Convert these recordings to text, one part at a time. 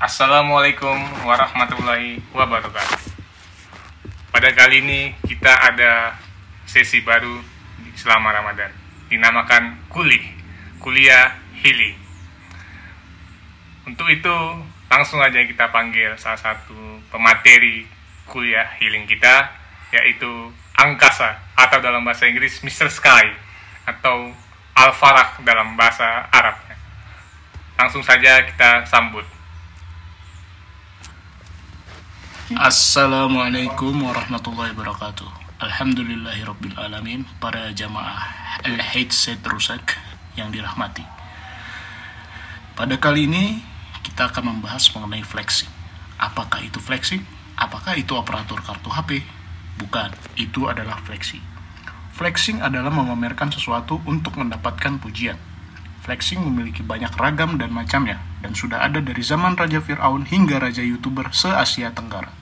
Assalamualaikum warahmatullahi wabarakatuh. Pada kali ini kita ada sesi baru selama Ramadan dinamakan Kuli, Kuliah Healing. Untuk itu langsung aja kita panggil salah satu pemateri kuliah healing kita yaitu Angkasa atau dalam bahasa Inggris Mr. Sky atau Al-Falak dalam bahasa Arabnya. Langsung saja kita sambut. Assalamualaikum warahmatullahi wabarakatuh. Alhamdulillahirabbil alamin. Para jamaah Al-Headset Rusak yang dirahmati. Pada kali ini kita akan membahas mengenai flexing. Apakah itu flexing? Apakah itu operator kartu HP? Bukan, itu adalah flexing. Flexing adalah memamerkan sesuatu untuk mendapatkan pujian Flexing memiliki banyak ragam dan macamnya, dan sudah ada dari zaman Raja Fir'aun hingga Raja YouTuber se-Asia Tenggara.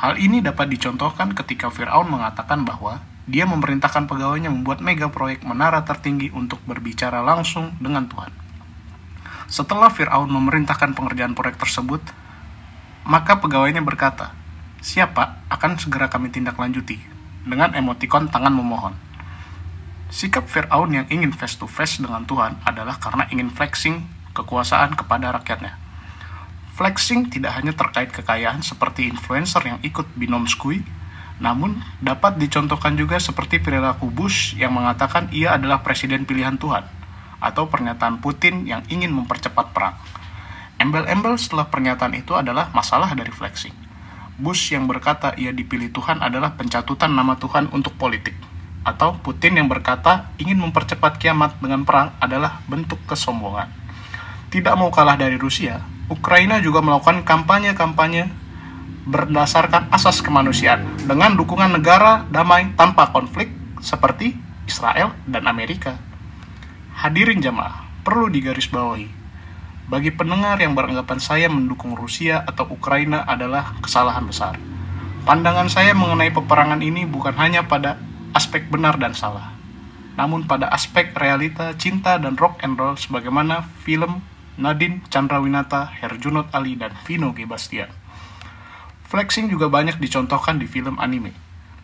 Hal ini dapat dicontohkan ketika Fir'aun mengatakan bahwa dia memerintahkan pegawainya membuat mega proyek menara tertinggi untuk berbicara langsung dengan Tuhan. Setelah Fir'aun memerintahkan pengerjaan proyek tersebut, maka pegawainya berkata, Siapa akan segera kami tindak lanjuti, dengan emotikon tangan memohon. Sikap Fir'aun yang ingin face to face dengan Tuhan adalah karena ingin flexing kekuasaan kepada rakyatnya. Flexing tidak hanya terkait kekayaan seperti influencer yang ikut binom skui, namun dapat dicontohkan juga seperti perilaku Bush yang mengatakan ia adalah presiden pilihan Tuhan, atau pernyataan Putin yang ingin mempercepat perang. Embel-embel setelah pernyataan itu adalah masalah dari flexing. Bush yang berkata ia dipilih Tuhan adalah pencatutan nama Tuhan untuk politik atau Putin yang berkata ingin mempercepat kiamat dengan perang adalah bentuk kesombongan. Tidak mau kalah dari Rusia, Ukraina juga melakukan kampanye-kampanye berdasarkan asas kemanusiaan dengan dukungan negara damai tanpa konflik seperti Israel dan Amerika. Hadirin jamaah, perlu digarisbawahi. Bagi pendengar yang beranggapan saya mendukung Rusia atau Ukraina adalah kesalahan besar. Pandangan saya mengenai peperangan ini bukan hanya pada aspek benar dan salah, namun pada aspek realita cinta dan rock and roll sebagaimana film Nadine Chandrawinata, Herjunot Ali, dan Vino G. Flexing juga banyak dicontohkan di film anime.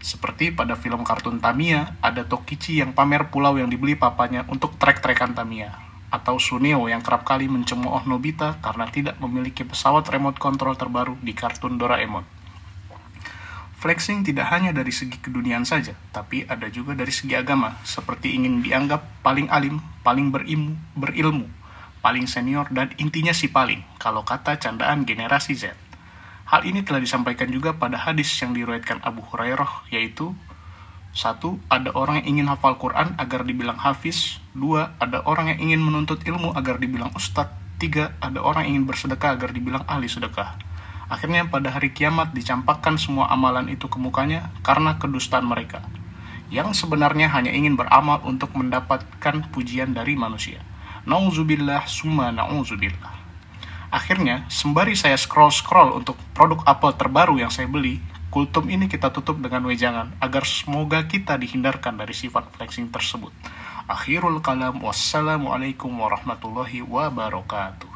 Seperti pada film kartun Tamiya, ada Tokichi yang pamer pulau yang dibeli papanya untuk trek-trekan Tamiya. Atau Suneo yang kerap kali mencemooh Nobita karena tidak memiliki pesawat remote control terbaru di kartun Doraemon. Flexing tidak hanya dari segi keduniaan saja, tapi ada juga dari segi agama, seperti ingin dianggap paling alim, paling berilmu, berilmu, paling senior, dan intinya si paling, kalau kata candaan generasi Z. Hal ini telah disampaikan juga pada hadis yang diriwayatkan Abu Hurairah, yaitu satu, ada orang yang ingin hafal Quran agar dibilang hafiz. Dua, ada orang yang ingin menuntut ilmu agar dibilang ustadz. Tiga, ada orang yang ingin bersedekah agar dibilang ahli sedekah. Akhirnya pada hari kiamat dicampakkan semua amalan itu ke mukanya karena kedustaan mereka. Yang sebenarnya hanya ingin beramal untuk mendapatkan pujian dari manusia. Nauzubillah summa nauzubillah. Akhirnya, sembari saya scroll-scroll untuk produk Apple terbaru yang saya beli, kultum ini kita tutup dengan wejangan agar semoga kita dihindarkan dari sifat flexing tersebut. Akhirul kalam wassalamualaikum warahmatullahi wabarakatuh.